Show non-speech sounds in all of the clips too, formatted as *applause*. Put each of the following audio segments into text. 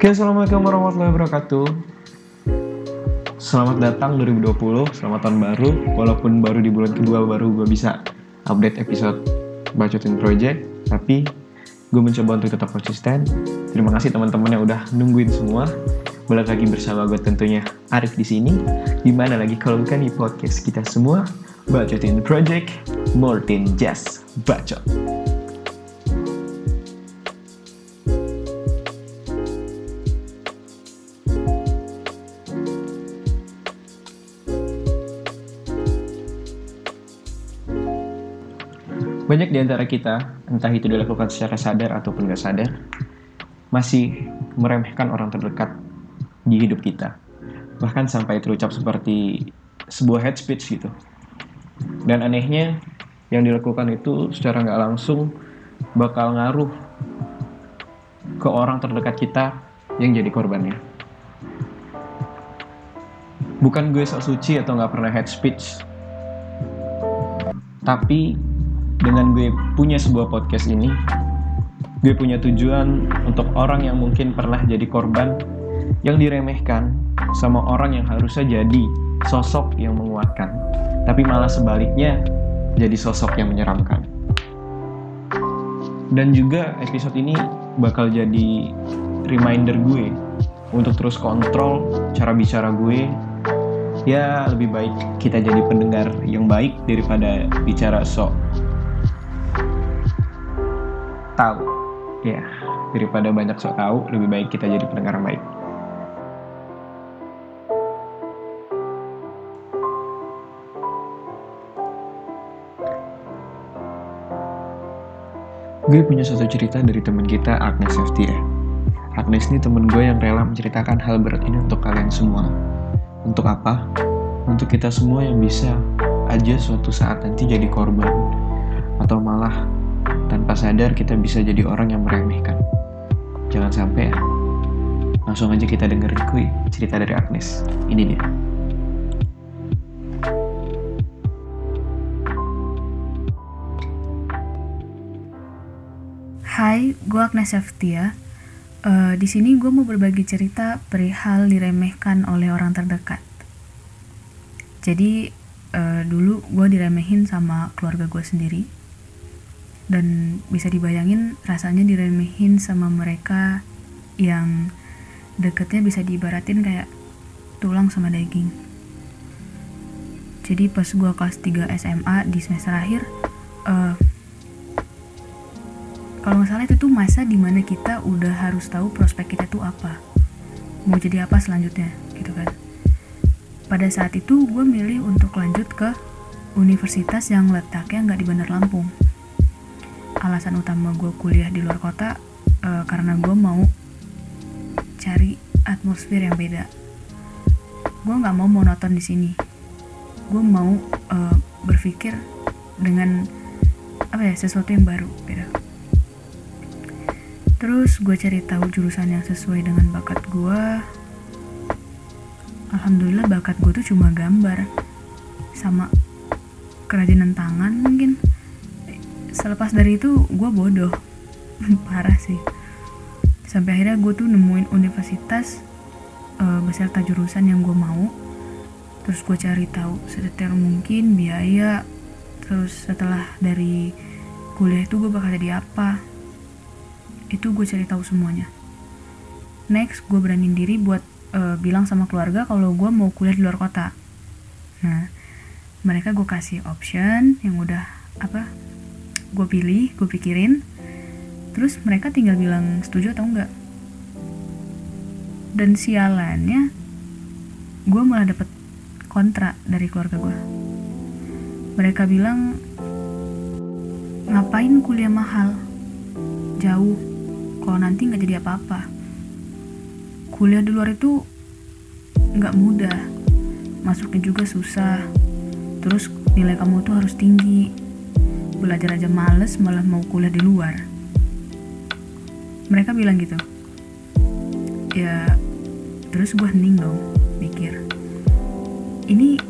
Oke, Assalamualaikum warahmatullahi wabarakatuh. Selamat datang 2020, selamat tahun baru. Walaupun baru di bulan kedua baru gue bisa update episode Bacotin Project Tapi gue mencoba untuk tetap konsisten. Terima kasih teman-teman yang udah nungguin semua. Balik lagi bersama gue tentunya Arif di sini. Di mana lagi kalau bukan di podcast kita semua Bacotin Project, more than just bacot Banyak di antara kita, entah itu dilakukan secara sadar ataupun gak sadar, masih meremehkan orang terdekat di hidup kita. Bahkan sampai terucap seperti sebuah head speech gitu. Dan anehnya, yang dilakukan itu secara nggak langsung bakal ngaruh ke orang terdekat kita yang jadi korbannya. Bukan gue sok suci atau nggak pernah head speech, tapi dengan gue punya sebuah podcast ini, gue punya tujuan untuk orang yang mungkin pernah jadi korban yang diremehkan sama orang yang harusnya jadi sosok yang menguatkan, tapi malah sebaliknya jadi sosok yang menyeramkan. Dan juga episode ini bakal jadi reminder gue untuk terus kontrol cara bicara gue ya lebih baik kita jadi pendengar yang baik daripada bicara sok tahu ya daripada banyak sok tahu lebih baik kita jadi pendengar yang baik gue punya satu cerita dari temen kita Agnes ya. Agnes ini temen gue yang rela menceritakan hal berat ini untuk kalian semua untuk apa? untuk kita semua yang bisa aja suatu saat nanti jadi korban atau malah tanpa sadar kita bisa jadi orang yang meremehkan. Jangan sampai ya. Langsung aja kita dengerin kui cerita dari Agnes. Ini dia. Hai, gue Agnes Seftia. Uh, di sini gue mau berbagi cerita perihal diremehkan oleh orang terdekat. Jadi uh, dulu gue diremehin sama keluarga gue sendiri dan bisa dibayangin rasanya diremehin sama mereka yang deketnya bisa diibaratin kayak tulang sama daging. Jadi pas gue kelas 3 SMA di semester akhir uh, kalau nggak salah itu tuh masa di mana kita udah harus tahu prospek kita tuh apa. Mau jadi apa selanjutnya gitu kan. Pada saat itu gue milih untuk lanjut ke universitas yang letaknya nggak di Bandar Lampung alasan utama gue kuliah di luar kota uh, karena gue mau cari atmosfer yang beda. Gue nggak mau monoton di sini. Gue mau uh, berpikir dengan apa ya sesuatu yang baru gitu. Terus gue cari tahu jurusan yang sesuai dengan bakat gue alhamdulillah bakat gue tuh cuma gambar sama kerajinan tangan mungkin selepas dari itu gue bodoh. *laughs* Parah sih. Sampai akhirnya gue tuh nemuin universitas uh, beserta jurusan yang gue mau. Terus gue cari tahu sedetail mungkin biaya. Terus setelah dari kuliah itu gue bakal jadi apa. Itu gue cari tahu semuanya. Next gue beraniin diri buat uh, bilang sama keluarga kalau gue mau kuliah di luar kota. Nah mereka gue kasih option yang udah apa gue pilih gue pikirin. Terus mereka tinggal bilang setuju atau enggak. Dan sialannya gue malah dapet kontra dari keluarga gue mereka bilang ngapain kuliah mahal? Jauh. Kalau nanti nggak jadi apa-apa. Kuliah di luar itu nggak mudah. Masuknya juga susah. Terus nilai kamu tuh harus tinggi belajar aja males malah mau kuliah di luar. Mereka bilang gitu. Ya terus gue hening dong mikir. Ini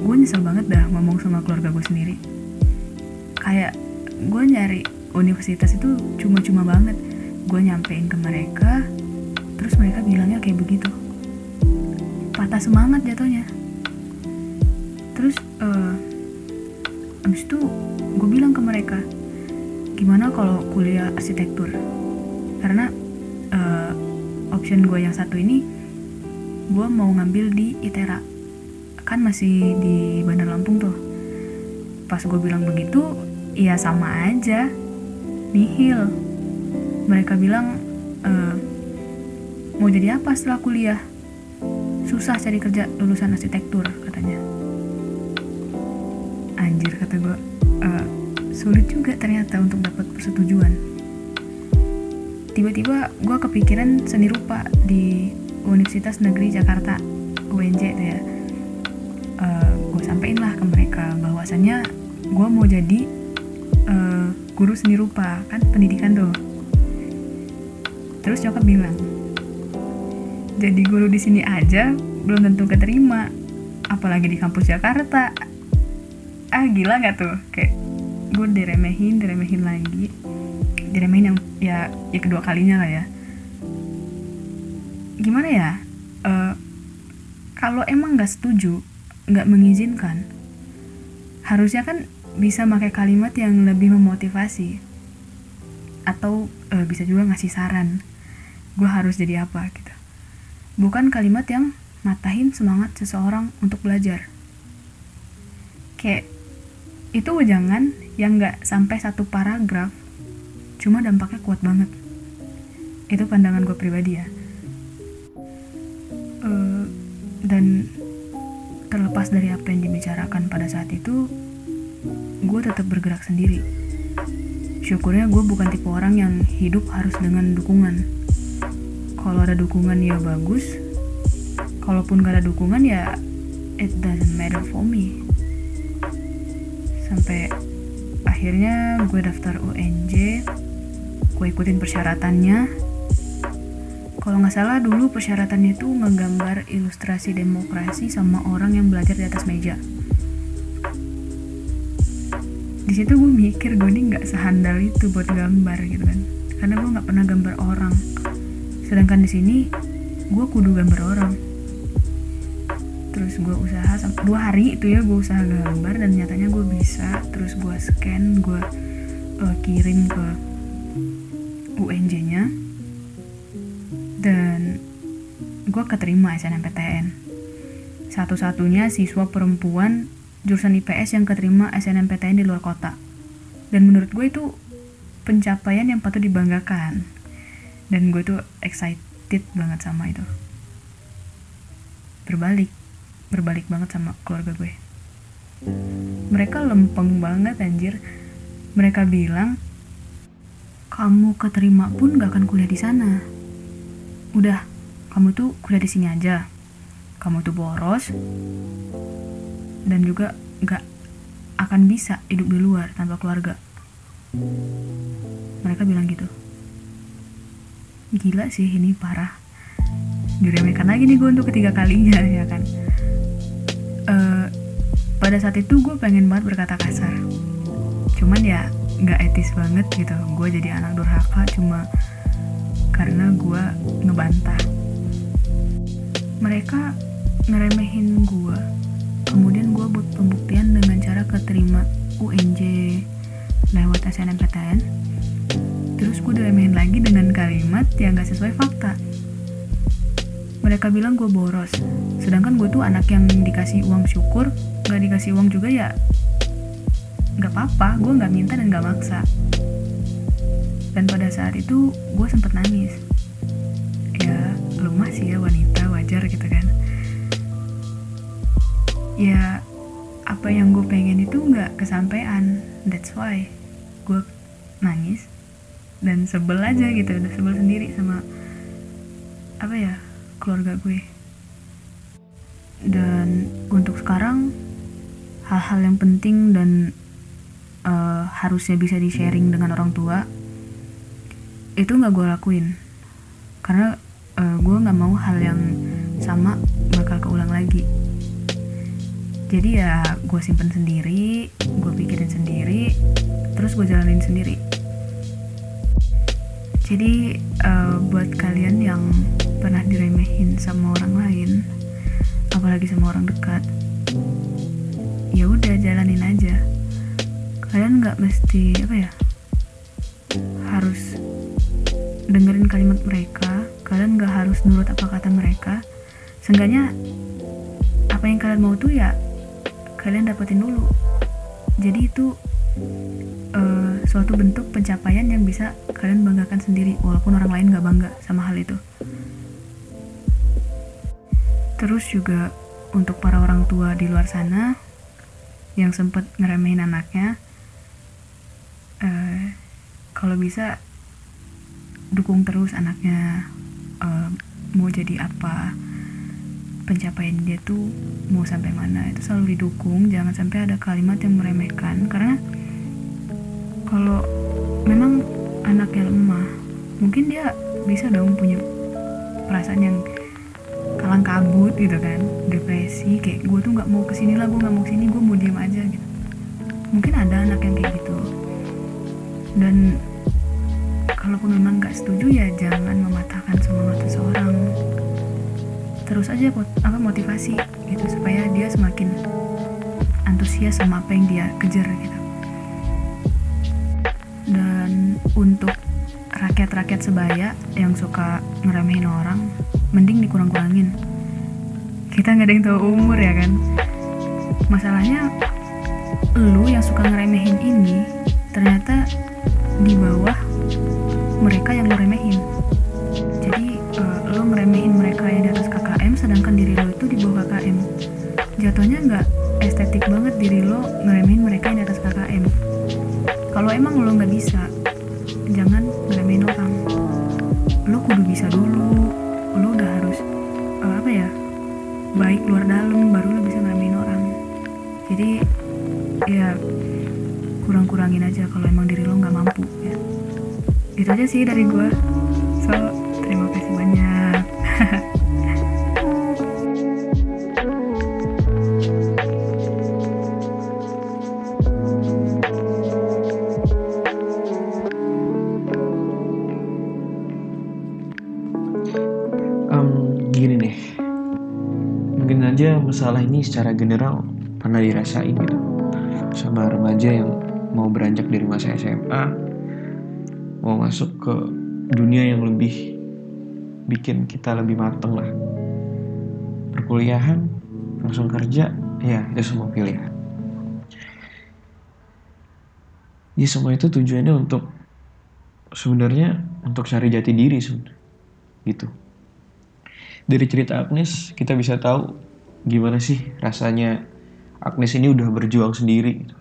gue nyesel banget dah ngomong sama keluarga gue sendiri. Kayak gue nyari universitas itu cuma-cuma banget. Gue nyampein ke mereka terus mereka bilangnya kayak begitu. Patah semangat jatuhnya abis itu gue bilang ke mereka gimana kalau kuliah arsitektur? Karena uh, option gue yang satu ini gue mau ngambil di ITERA kan masih di Bandar Lampung tuh. Pas gue bilang begitu ya sama aja nihil. Mereka bilang e, mau jadi apa setelah kuliah? Susah cari kerja lulusan arsitektur katanya anjir kata gue e, sulit juga ternyata untuk dapat persetujuan. Tiba-tiba gue kepikiran seni rupa di Universitas Negeri Jakarta UNJ tuh ya. Uh, gue sampein lah ke mereka bahwasannya gue mau jadi uh, guru seni rupa kan pendidikan tuh. Terus nyokap bilang jadi guru di sini aja belum tentu keterima apalagi di kampus Jakarta ah gila nggak tuh? Kayak gue diremehin diremehin lagi. Diremehin yang ya ya kedua kalinya lah ya. Gimana ya? Uh, kalau emang nggak setuju nggak mengizinkan harusnya kan bisa pakai kalimat yang lebih memotivasi atau uh, bisa juga ngasih saran gue harus jadi apa gitu. Bukan kalimat yang matahin semangat seseorang untuk belajar. Kayak itu jangan yang nggak sampai satu paragraf cuma dampaknya kuat banget. Itu pandangan gue pribadi ya. Uh, dan terlepas dari apa yang dibicarakan pada saat itu gue tetap bergerak sendiri. Syukurnya gue bukan tipe orang yang hidup harus dengan dukungan. Kalau ada dukungan ya bagus. Kalaupun gak ada dukungan ya it doesn't matter for me sampai akhirnya gue daftar UNJ gue ikutin persyaratannya. Kalau nggak salah dulu persyaratannya itu ngegambar ilustrasi demokrasi sama orang yang belajar di atas meja. Di situ gue mikir gue ini nggak sehandal itu buat gambar gitu kan. Karena gue nggak pernah gambar orang. Sedangkan di sini gue kudu gambar orang terus gue usaha dua hari itu ya gue usaha gambar dan nyatanya gue bisa terus gue scan gue uh, kirim ke UNJ nya dan gue keterima SNMPTN satu-satunya siswa perempuan jurusan IPS yang keterima SNMPTN di luar kota. Dan menurut gue itu pencapaian yang patut dibanggakan. Dan gue tuh excited banget sama itu. Berbalik berbalik banget sama keluarga gue. Mereka lempeng banget anjir. Mereka bilang kamu keterima pun gak akan kuliah di sana. Udah kamu tuh kuliah di sini aja. Kamu tuh boros dan juga nggak akan bisa hidup di luar tanpa keluarga. Mereka bilang gitu. Gila sih ini parah. Diremehkan lagi nih gue untuk ketiga kalinya *laughs* ya kan uh, pada saat itu gue pengen banget berkata kasar. Cuman ya nggak etis banget gitu. Gue jadi anak durhaka cuma karena gue ngebantah. Mereka ngeremehin gue kemudian gue buat pembuktian dengan cara keterima UNJ lewat SNMPTN terus gue diremehin lagi dengan kalimat yang gak sesuai fakta mereka bilang gue boros. Sedangkan gue tuh anak yang dikasih uang syukur gak dikasih uang juga ya gak apa-apa gue gak minta dan gak maksa. Dan pada saat itu gue sempet nangis. Ya lemah sih ya wanita wajar gitu kan. Ya apa yang gue pengen itu nggak kesampaian. That's why gue nangis dan sebel aja gitu udah sebel sendiri sama apa ya keluarga gue. Dan untuk sekarang hal-hal yang penting dan uh, harusnya bisa di sharing dengan orang tua itu nggak gue lakuin. Karena uh, gue nggak mau hal yang sama bakal keulang lagi. Jadi ya gue simpen sendiri gue pikirin sendiri terus gue jalanin sendiri. Jadi uh, buat kalian yang pernah diremehin sama orang lain apalagi sama orang dekat ya udah jalanin aja. Kalian nggak mesti apa ya harus dengerin kalimat mereka kalian nggak harus nurut apa kata mereka. Seenggaknya apa yang kalian mau tuh ya kalian dapetin dulu. Jadi itu uh, suatu bentuk pencapaian yang bisa kalian banggakan sendiri walaupun orang lain nggak bangga sama hal itu terus juga untuk para orang tua di luar sana yang sempet ngeremehin anaknya uh, kalau bisa dukung terus anaknya uh, mau jadi apa pencapaian dia tuh mau sampai mana itu selalu didukung. Jangan sampai ada kalimat yang meremehkan karena kalau memang anaknya lemah mungkin dia bisa dong punya perasaan yang kalang kabut gitu kan depresi kayak gue tuh nggak mau ke sini lah gue nggak mau ke sini gue mau diem aja gitu. Mungkin ada anak yang kayak gitu. Dan kalaupun memang nggak setuju ya jangan mematahkan semangat seseorang terus aja apa motivasi gitu supaya dia semakin antusias sama apa yang dia kejar gitu. Dan untuk rakyat-rakyat sebaya yang suka ngeremehin orang mending dikurang-kurangin. Kita nggak ada yang tahu umur ya kan? Masalahnya lu yang suka ngeremehin ini ternyata di bawah mereka yang lu remehin. Jadi uh, lu ngeremehin mereka yang di atas KKM sedangkan diri lo itu di bawah KKM jatuhnya nggak estetik banget diri lo ngeremehin mereka yang di atas KKM kalau emang lo nggak bisa jangan ngeremehin orang. Lo kudu bisa dulu baik luar dalam baru lo bisa ngeremehin orang. Jadi ya kurang-kurangin aja kalau emang diri lo nggak mampu ya. Itu aja sih dari gue so terima kasih banyak aja masalah ini secara general pernah dirasain gitu. Sama remaja yang mau beranjak dari masa SMA mau masuk ke dunia yang lebih bikin kita lebih mateng lah. Perkuliahan langsung kerja ya itu semua pilihan. Ya semua itu tujuannya untuk sebenarnya untuk cari jati diri sebenarnya. Gitu. Dari cerita Agnes kita bisa tahu gimana sih rasanya Agnes ini udah berjuang sendiri gitu.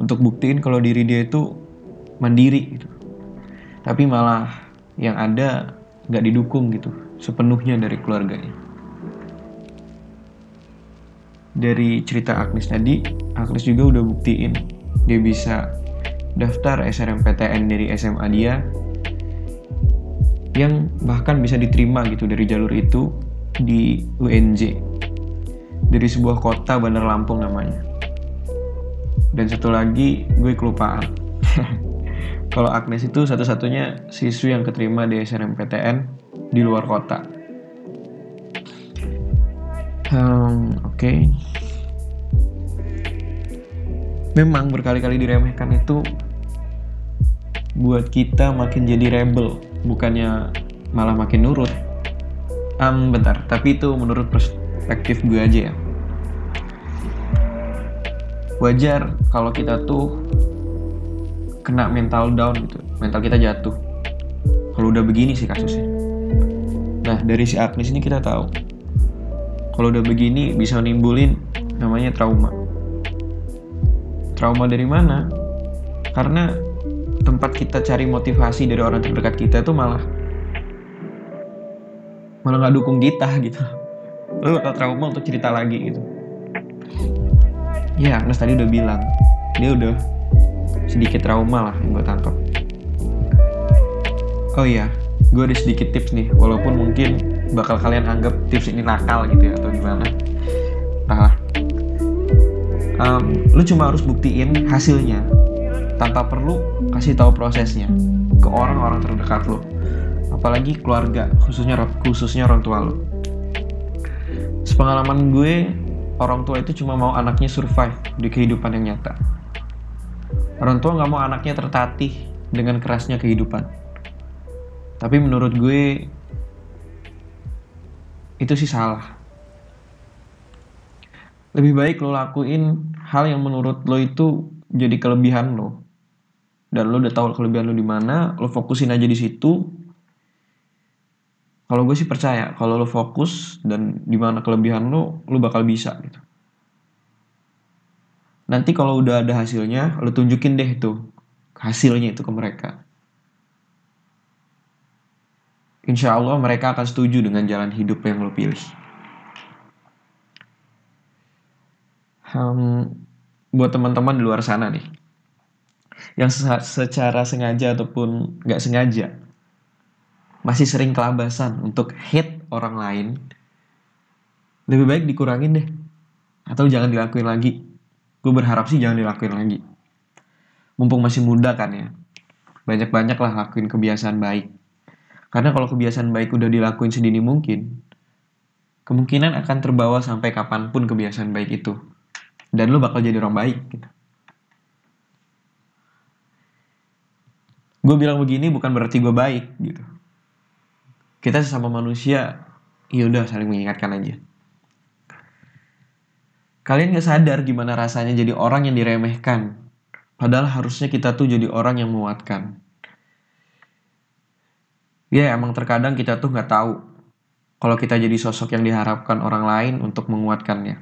untuk buktiin kalau diri dia itu mandiri gitu. Tapi malah yang ada nggak didukung gitu sepenuhnya dari keluarganya. Dari cerita Agnes tadi, Agnes juga udah buktiin dia bisa daftar SNMPTN dari SMA dia yang bahkan bisa diterima gitu dari jalur itu di UNJ dari sebuah kota Bandar Lampung namanya. Dan satu lagi gue kelupaan *laughs* kalau Agnes itu satu-satunya siswi yang keterima di SNMPTN di luar kota. Um, oke. Okay. memang berkali-kali diremehkan itu buat kita makin jadi rebel bukannya malah makin nurut um, bentar tapi itu menurut perspektif gue aja ya. Wajar kalau kita tuh kena mental down gitu mental kita jatuh. Kalau udah begini sih kasusnya. Nah dari si Agnes ini kita tahu. Kalau udah begini bisa nimbulin namanya trauma. Trauma dari mana? Karena tempat kita cari motivasi dari orang terdekat kita itu malah malah nggak dukung kita gitu. Lu bakal trauma untuk cerita lagi gitu. Ya Agnes tadi udah bilang dia udah sedikit trauma lah yang gue tangkap. Oh iya gue ada sedikit tips nih walaupun mungkin bakal kalian anggap tips ini nakal gitu ya atau gimana. Nah um, lu cuma harus buktiin hasilnya tanpa perlu kasih tahu prosesnya ke orang-orang terdekat lu apalagi keluarga khususnya khususnya orang tua lo. Sepengalaman gue orang tua itu cuma mau anaknya survive di kehidupan yang nyata. Orang tua nggak mau anaknya tertatih dengan kerasnya kehidupan. Tapi menurut gue itu sih salah. Lebih baik lo lakuin hal yang menurut lo itu jadi kelebihan lo. Dan lo udah tahu kelebihan lo di mana lo fokusin aja di situ kalau gue sih percaya kalau lo fokus dan di mana kelebihan lo lo bakal bisa gitu nanti kalau udah ada hasilnya lo tunjukin deh tuh hasilnya itu ke mereka Insya Allah mereka akan setuju dengan jalan hidup yang lo pilih. um, buat teman-teman di luar sana nih yang secara sengaja ataupun nggak sengaja masih sering kelabasan untuk hate orang lain lebih baik dikurangin deh. Atau jangan dilakuin lagi. Gue berharap sih jangan dilakuin lagi. Mumpung masih muda kan ya. Banyak-banyak lah lakuin kebiasaan baik. Karena kalau kebiasaan baik udah dilakuin sedini mungkin kemungkinan akan terbawa sampai kapan pun kebiasaan baik itu. Dan lu bakal jadi orang baik gitu. Gue bilang begini bukan berarti gue baik gitu. Kita sesama manusia, ya udah saling mengingatkan aja. Kalian gak sadar gimana rasanya jadi orang yang diremehkan. Padahal harusnya kita tuh jadi orang yang menguatkan. Ya emang terkadang kita tuh gak tahu kalau kita jadi sosok yang diharapkan orang lain untuk menguatkannya.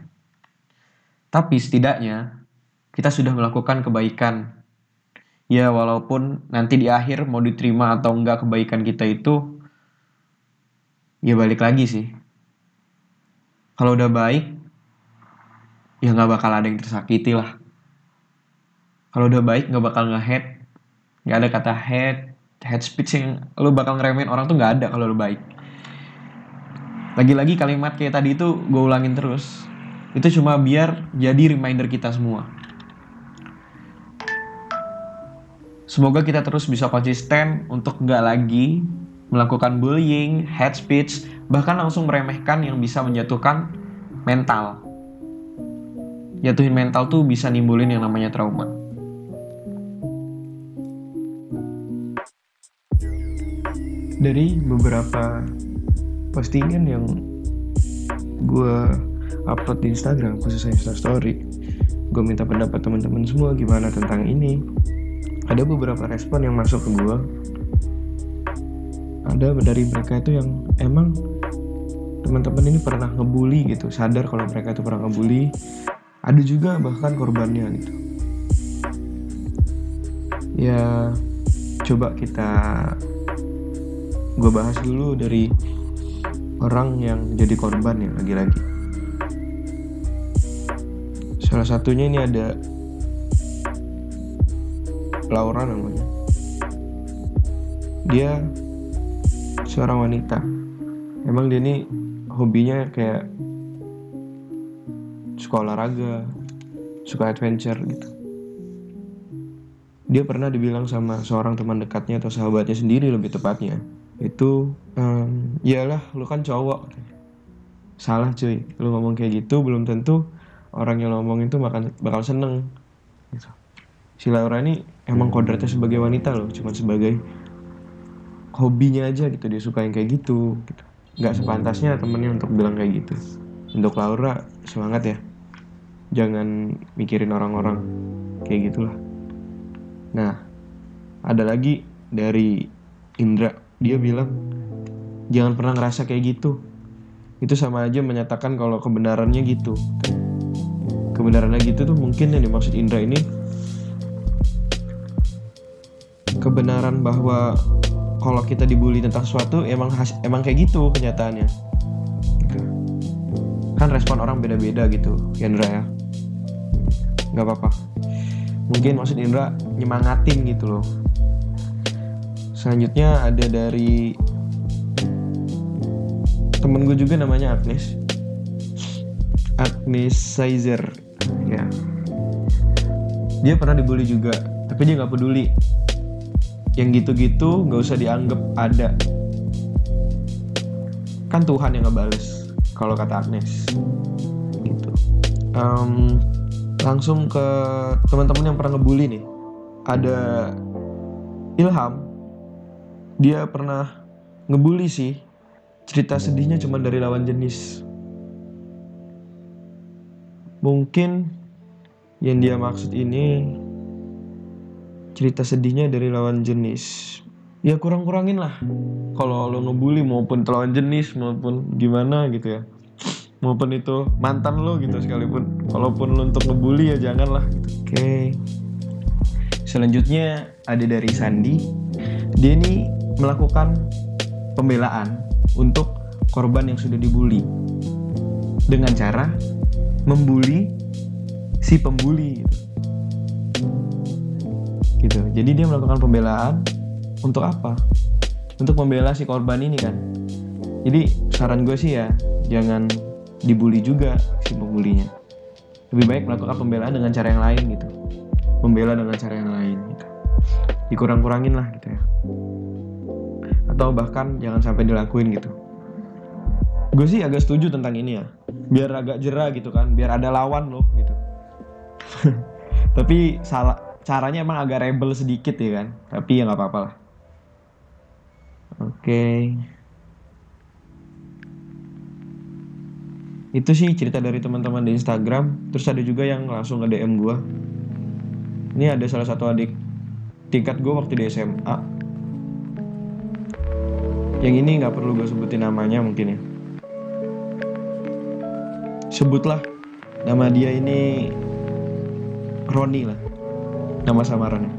Tapi setidaknya kita sudah melakukan kebaikan. Ya walaupun nanti di akhir mau diterima atau enggak kebaikan kita itu ya balik lagi sih. Kalau udah baik ya nggak bakal ada yang tersakiti lah. Kalau udah baik nggak bakal nge-head. Nggak ada kata head, head speech yang lo bakal ngeremehin orang tuh nggak ada kalau lo baik. Lagi-lagi kalimat kayak tadi itu gue ulangin terus itu cuma biar jadi reminder kita semua. Semoga kita terus bisa konsisten untuk nggak lagi melakukan bullying, hate speech, bahkan langsung meremehkan yang bisa menjatuhkan mental. Jatuhin mental tuh bisa nimbulin yang namanya trauma. Dari beberapa postingan yang gue upload di Instagram khususnya Insta Story gue minta pendapat teman-teman semua gimana tentang ini ada beberapa respon yang masuk ke gue ada dari mereka itu yang emang teman-teman ini pernah ngebully gitu sadar kalau mereka itu pernah ngebully. Ada juga bahkan korbannya gitu. Ya coba kita gue bahas dulu dari orang yang jadi korban ya lagi-lagi. Salah satunya ini ada Laura namanya. Dia seorang wanita. Emang dia ini hobinya kayak suka olahraga, suka adventure gitu. Dia pernah dibilang sama seorang teman dekatnya atau sahabatnya sendiri lebih tepatnya. Itu, um, iyalah lu kan cowok. Salah cuy, lu ngomong kayak gitu belum tentu orang yang ngomong itu bakal bakal seneng gitu. si Laura ini emang kodratnya sebagai wanita loh cuma sebagai hobinya aja gitu dia suka yang kayak gitu gitu. Nggak sepantasnya temennya untuk bilang kayak gitu. Untuk Laura semangat ya. Jangan mikirin orang-orang kayak gitulah. Nah ada lagi dari Indra. Dia bilang jangan pernah ngerasa kayak gitu. Itu sama aja menyatakan kalau kebenarannya gitu. Kebenarannya gitu tuh mungkin yang dimaksud Indra ini kebenaran bahwa kalau kita dibully tentang sesuatu emang has, emang kayak gitu kenyataannya. Gitu. kan respon orang beda-beda gitu Indra ya. Nggak apa-apa. Mungkin maksud Indra nyemangatin gitu loh. Selanjutnya ada dari temen gue juga namanya Agnes. Agnes Sizer ya. Dia pernah dibully juga tapi dia nggak peduli yang gitu-gitu nggak usah dianggap ada. Kan Tuhan yang ngebales kalau kata Agnes. Gitu. Um, langsung ke teman-teman yang pernah ngebully nih. Ada Ilham. Dia pernah ngebully sih. Cerita sedihnya cuma dari lawan jenis. Mungkin yang dia maksud ini cerita sedihnya dari lawan jenis. Ya kurang-kurangin lah. Kalau lo ngebully maupun lawan jenis maupun gimana gitu ya. Maupun itu mantan lo gitu sekalipun. Walaupun lo untuk ngebully ya jangan lah gitu. oke. Okay. selanjutnya ada dari Sandi. Dia ini melakukan pembelaan untuk korban yang sudah dibully. Dengan cara membuli si pembuli gitu gitu. Jadi dia melakukan pembelaan untuk apa? Untuk membela si korban ini kan? Jadi saran gue sih ya jangan dibully juga si pembulinya. Lebih baik melakukan pembelaan dengan cara yang lain gitu. Membela dengan cara yang lain gitu. Dikurang-kurangin lah gitu ya. Atau bahkan jangan sampai dilakuin gitu. Gue sih agak setuju tentang ini ya. Biar agak jerah gitu kan. Biar ada lawan loh gitu. *laughs* Tapi salah caranya emang agak rebel sedikit ya kan. Tapi ya nggak apa-apa lah. Oke. Okay. itu sih cerita dari teman-teman di Instagram. Terus ada juga yang langsung ke DM gue ini ada salah satu adik tingkat gue waktu di SMA yang ini nggak perlu gue sebutin namanya mungkin ya. Sebutlah nama dia ini Roni lah nama samarannya.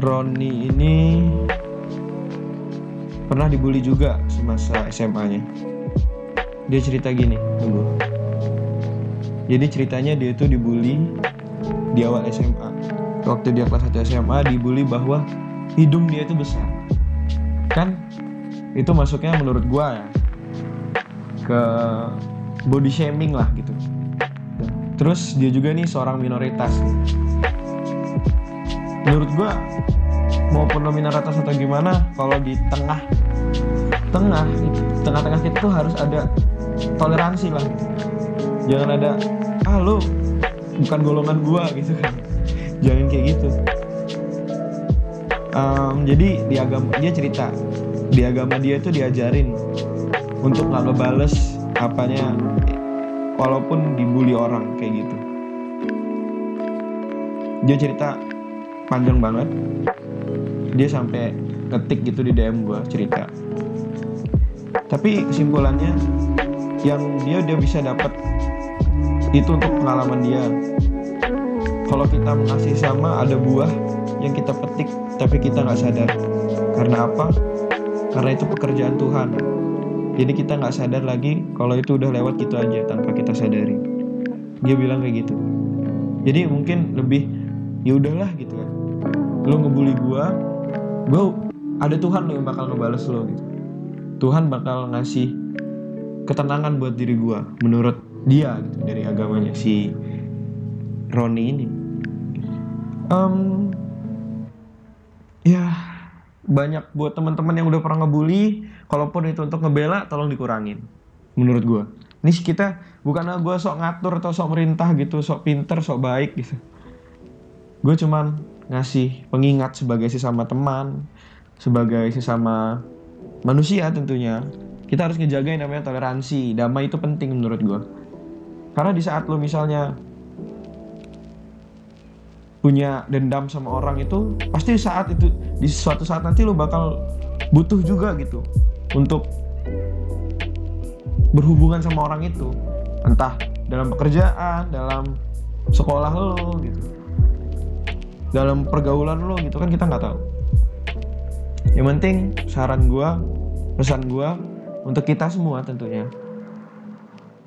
Roni ini pernah dibully juga semasa SMA-nya dia cerita gini tunggu jadi ceritanya dia itu dibully di awal SMA waktu dia kelas 1 SMA dibully bahwa hidung dia itu besar. Kan? Itu masuknya menurut gua ya ke body shaming lah gitu. Terus dia juga nih seorang minoritas menurut gua maupun minoritas atau gimana kalau di tengah tengah tengah-tengah kita tuh harus ada toleransi lah. Jangan ada ah lu bukan golongan gua gitu kan. Jangan kayak gitu. Um, jadi di agama dia cerita di agama dia itu diajarin untuk nggak ngebales apanya walaupun dibully orang kayak gitu dia cerita panjang banget. Dia sampai ketik gitu di DM gue cerita. Tapi kesimpulannya yang dia dia bisa dapat itu untuk pengalaman dia. Kalau kita mengasih sama ada buah yang kita petik tapi kita nggak sadar. Karena apa? Karena itu pekerjaan Tuhan. Jadi kita nggak sadar lagi kalau itu udah lewat gitu aja tanpa kita sadari. Dia bilang kayak gitu. Jadi mungkin lebih ya udahlah gitu kan. Lo ngebully gue gue ada Tuhan lo yang bakal ngebales lo gitu. Tuhan bakal ngasih ketenangan buat diri gue menurut dia gitu dari agamanya si Roni ini. Um, ya banyak buat teman-teman yang udah pernah ngebully kalaupun itu untuk ngebela tolong dikurangin menurut gue ini kita bukan gue sok ngatur atau sok merintah gitu sok pinter sok baik gitu gue cuman ngasih pengingat sebagai sesama teman sebagai sesama manusia tentunya. Kita harus ngejaga yang namanya toleransi damai itu penting menurut gue karena di saat lo misalnya punya dendam sama orang itu pasti saat itu di suatu saat nanti lo bakal butuh juga gitu untuk berhubungan sama orang itu. Entah dalam pekerjaan dalam sekolah lo gitu dalam pergaulan lo gitu kan kita nggak tahu. Yang penting saran gue pesan gue untuk kita semua tentunya.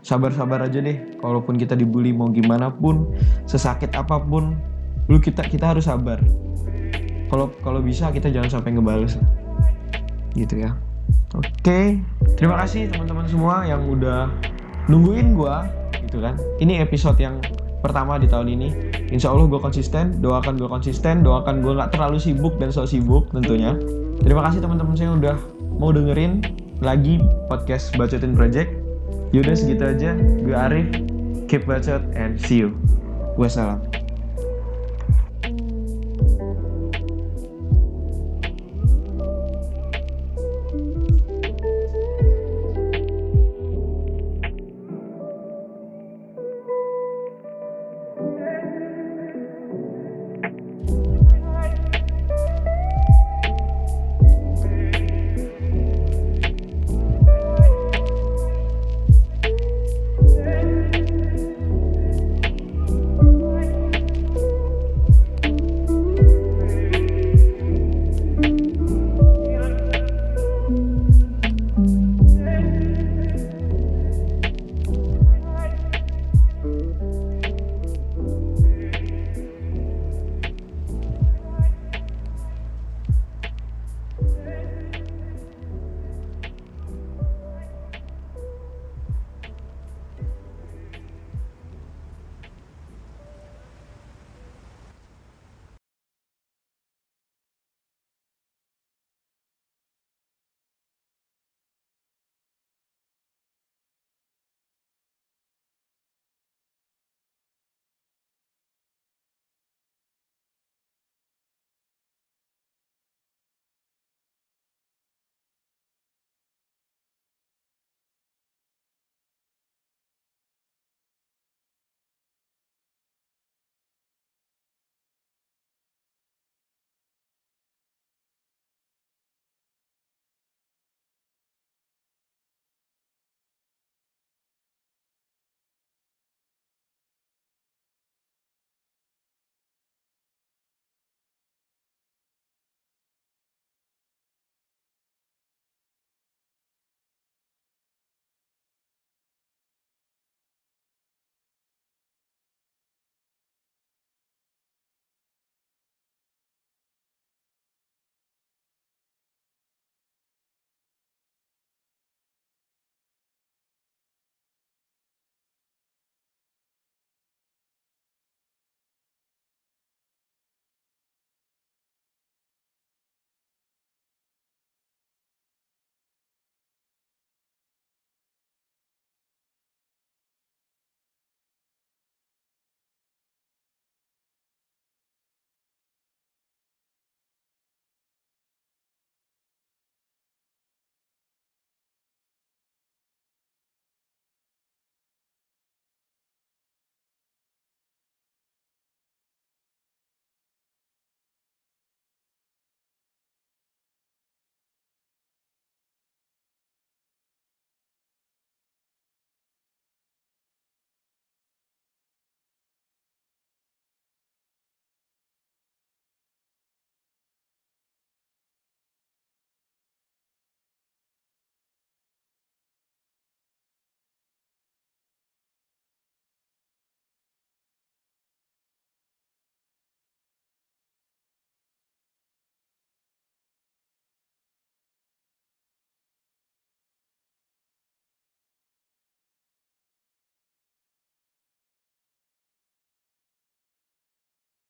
Sabar-sabar aja deh kalaupun kita dibully mau gimana pun sesakit apa pun lu kita kita harus sabar. Kalau kalau bisa kita jangan sampai ngebales gitu ya. Oke terima kasih teman-teman semua yang udah nungguin gue gitu kan. Ini episode yang pertama di tahun ini insya Allah gue konsisten doakan gue konsisten doakan gue nggak terlalu sibuk dan so sibuk tentunya terima kasih teman-teman saya udah mau dengerin lagi podcast Bacotin Project. Yaudah segitu aja. Gue Arif. Keep bacot and see you. Wassalam.